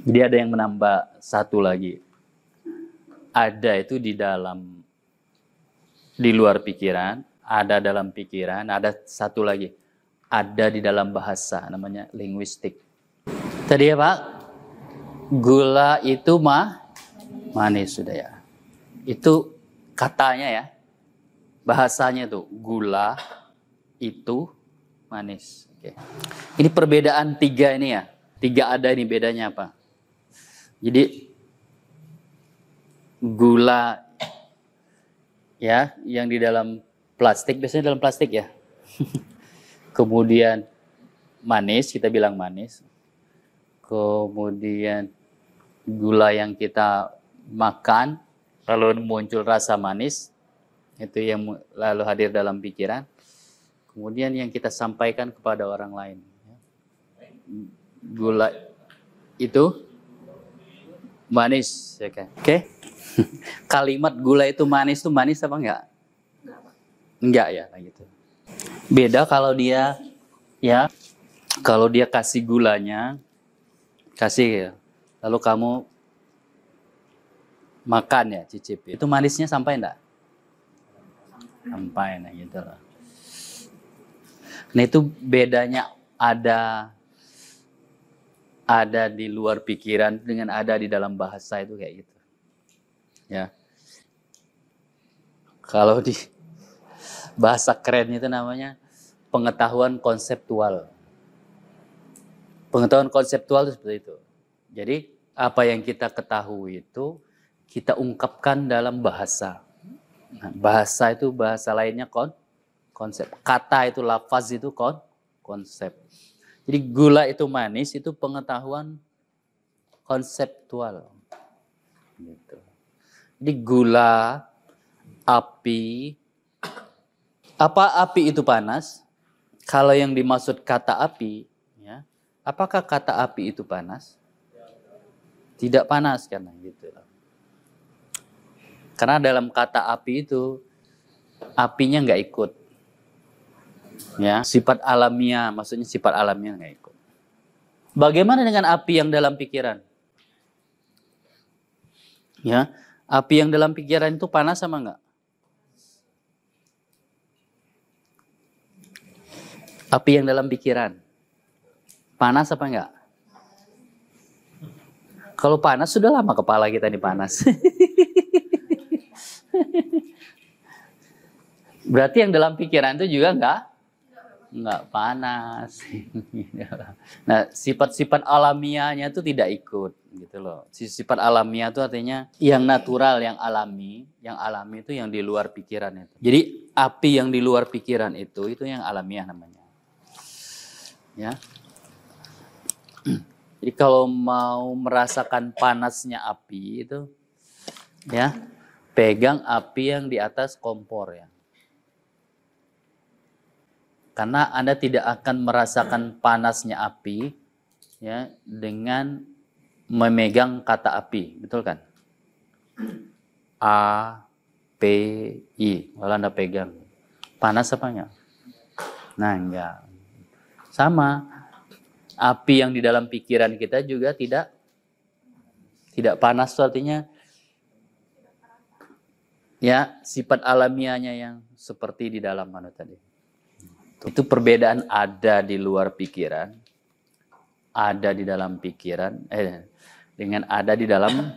Jadi ada yang menambah satu lagi. Ada itu di dalam, di luar pikiran, ada dalam pikiran, ada satu lagi. Ada di dalam bahasa, namanya linguistik. Tadi ya Pak, gula itu mah manis sudah ya. Itu katanya ya, bahasanya tuh gula itu manis. Oke. Ini perbedaan tiga ini ya. Tiga ada ini bedanya apa? Jadi gula ya yang di dalam plastik biasanya dalam plastik ya. Kemudian manis kita bilang manis. Kemudian gula yang kita makan lalu muncul rasa manis itu yang lalu hadir dalam pikiran. Kemudian yang kita sampaikan kepada orang lain. Gula itu manis, ya kan? Oke. Okay? Kalimat gula itu manis itu manis apa enggak? Enggak ya, gitu. Beda kalau dia ya kalau dia kasih gulanya kasih ya. Lalu kamu makan ya, cicip. Itu manisnya sampai enggak? Sampai nah gitu loh. Nah itu bedanya ada ada di luar pikiran dengan ada di dalam bahasa itu kayak gitu. Ya. Kalau di bahasa keren itu namanya pengetahuan konseptual. Pengetahuan konseptual itu seperti itu. Jadi apa yang kita ketahui itu kita ungkapkan dalam bahasa. Nah, bahasa itu bahasa lainnya kon konsep. Kata itu lafaz itu kon konsep. Jadi gula itu manis itu pengetahuan konseptual. Gitu. Jadi gula, api, apa api itu panas? Kalau yang dimaksud kata api, ya, apakah kata api itu panas? Tidak panas karena gitu. Karena dalam kata api itu apinya nggak ikut ya. Sifat alamiah maksudnya sifat alamiah nggak ikut? Bagaimana dengan api yang dalam pikiran? Ya api yang dalam pikiran itu panas sama enggak api yang dalam pikiran panas apa enggak kalau panas sudah lama kepala kita ini panas. Berarti yang dalam pikiran itu juga enggak nggak panas. nah, sifat-sifat alamiahnya itu tidak ikut gitu loh. Sifat alamiah itu artinya yang natural, yang alami, yang alami itu yang di luar pikiran itu. Jadi api yang di luar pikiran itu itu yang alamiah namanya. Ya. Jadi kalau mau merasakan panasnya api itu ya, pegang api yang di atas kompor ya. Karena Anda tidak akan merasakan panasnya api ya dengan memegang kata api, betul kan? A P I. Kalau Anda pegang panas apa enggak? Nah, enggak. Sama api yang di dalam pikiran kita juga tidak tidak panas artinya ya sifat alamiahnya yang seperti di dalam mana tadi. Itu perbedaan ada di luar pikiran, ada di dalam pikiran, eh, dengan ada di dalam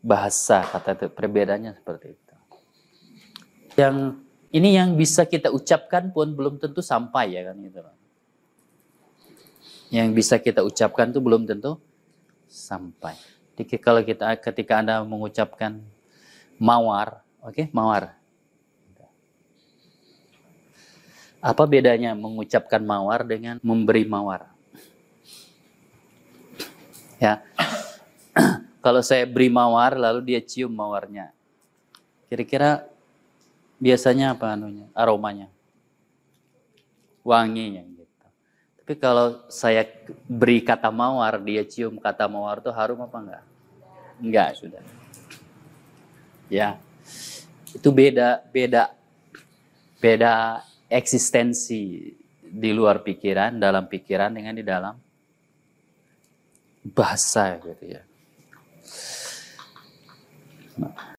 bahasa kata itu perbedaannya seperti itu. Yang ini yang bisa kita ucapkan pun belum tentu sampai ya kan gitu. Yang bisa kita ucapkan itu belum tentu sampai. Jadi kalau kita ketika Anda mengucapkan mawar, oke, okay, mawar. Apa bedanya mengucapkan mawar dengan memberi mawar? Ya. Kalau saya beri mawar lalu dia cium mawarnya. Kira-kira biasanya apa anunya? Aromanya. Wanginya gitu. Tapi kalau saya beri kata mawar, dia cium kata mawar itu harum apa enggak? Enggak, sudah. Ya. Itu beda, beda beda eksistensi di luar pikiran, dalam pikiran dengan di dalam bahasa gitu ya.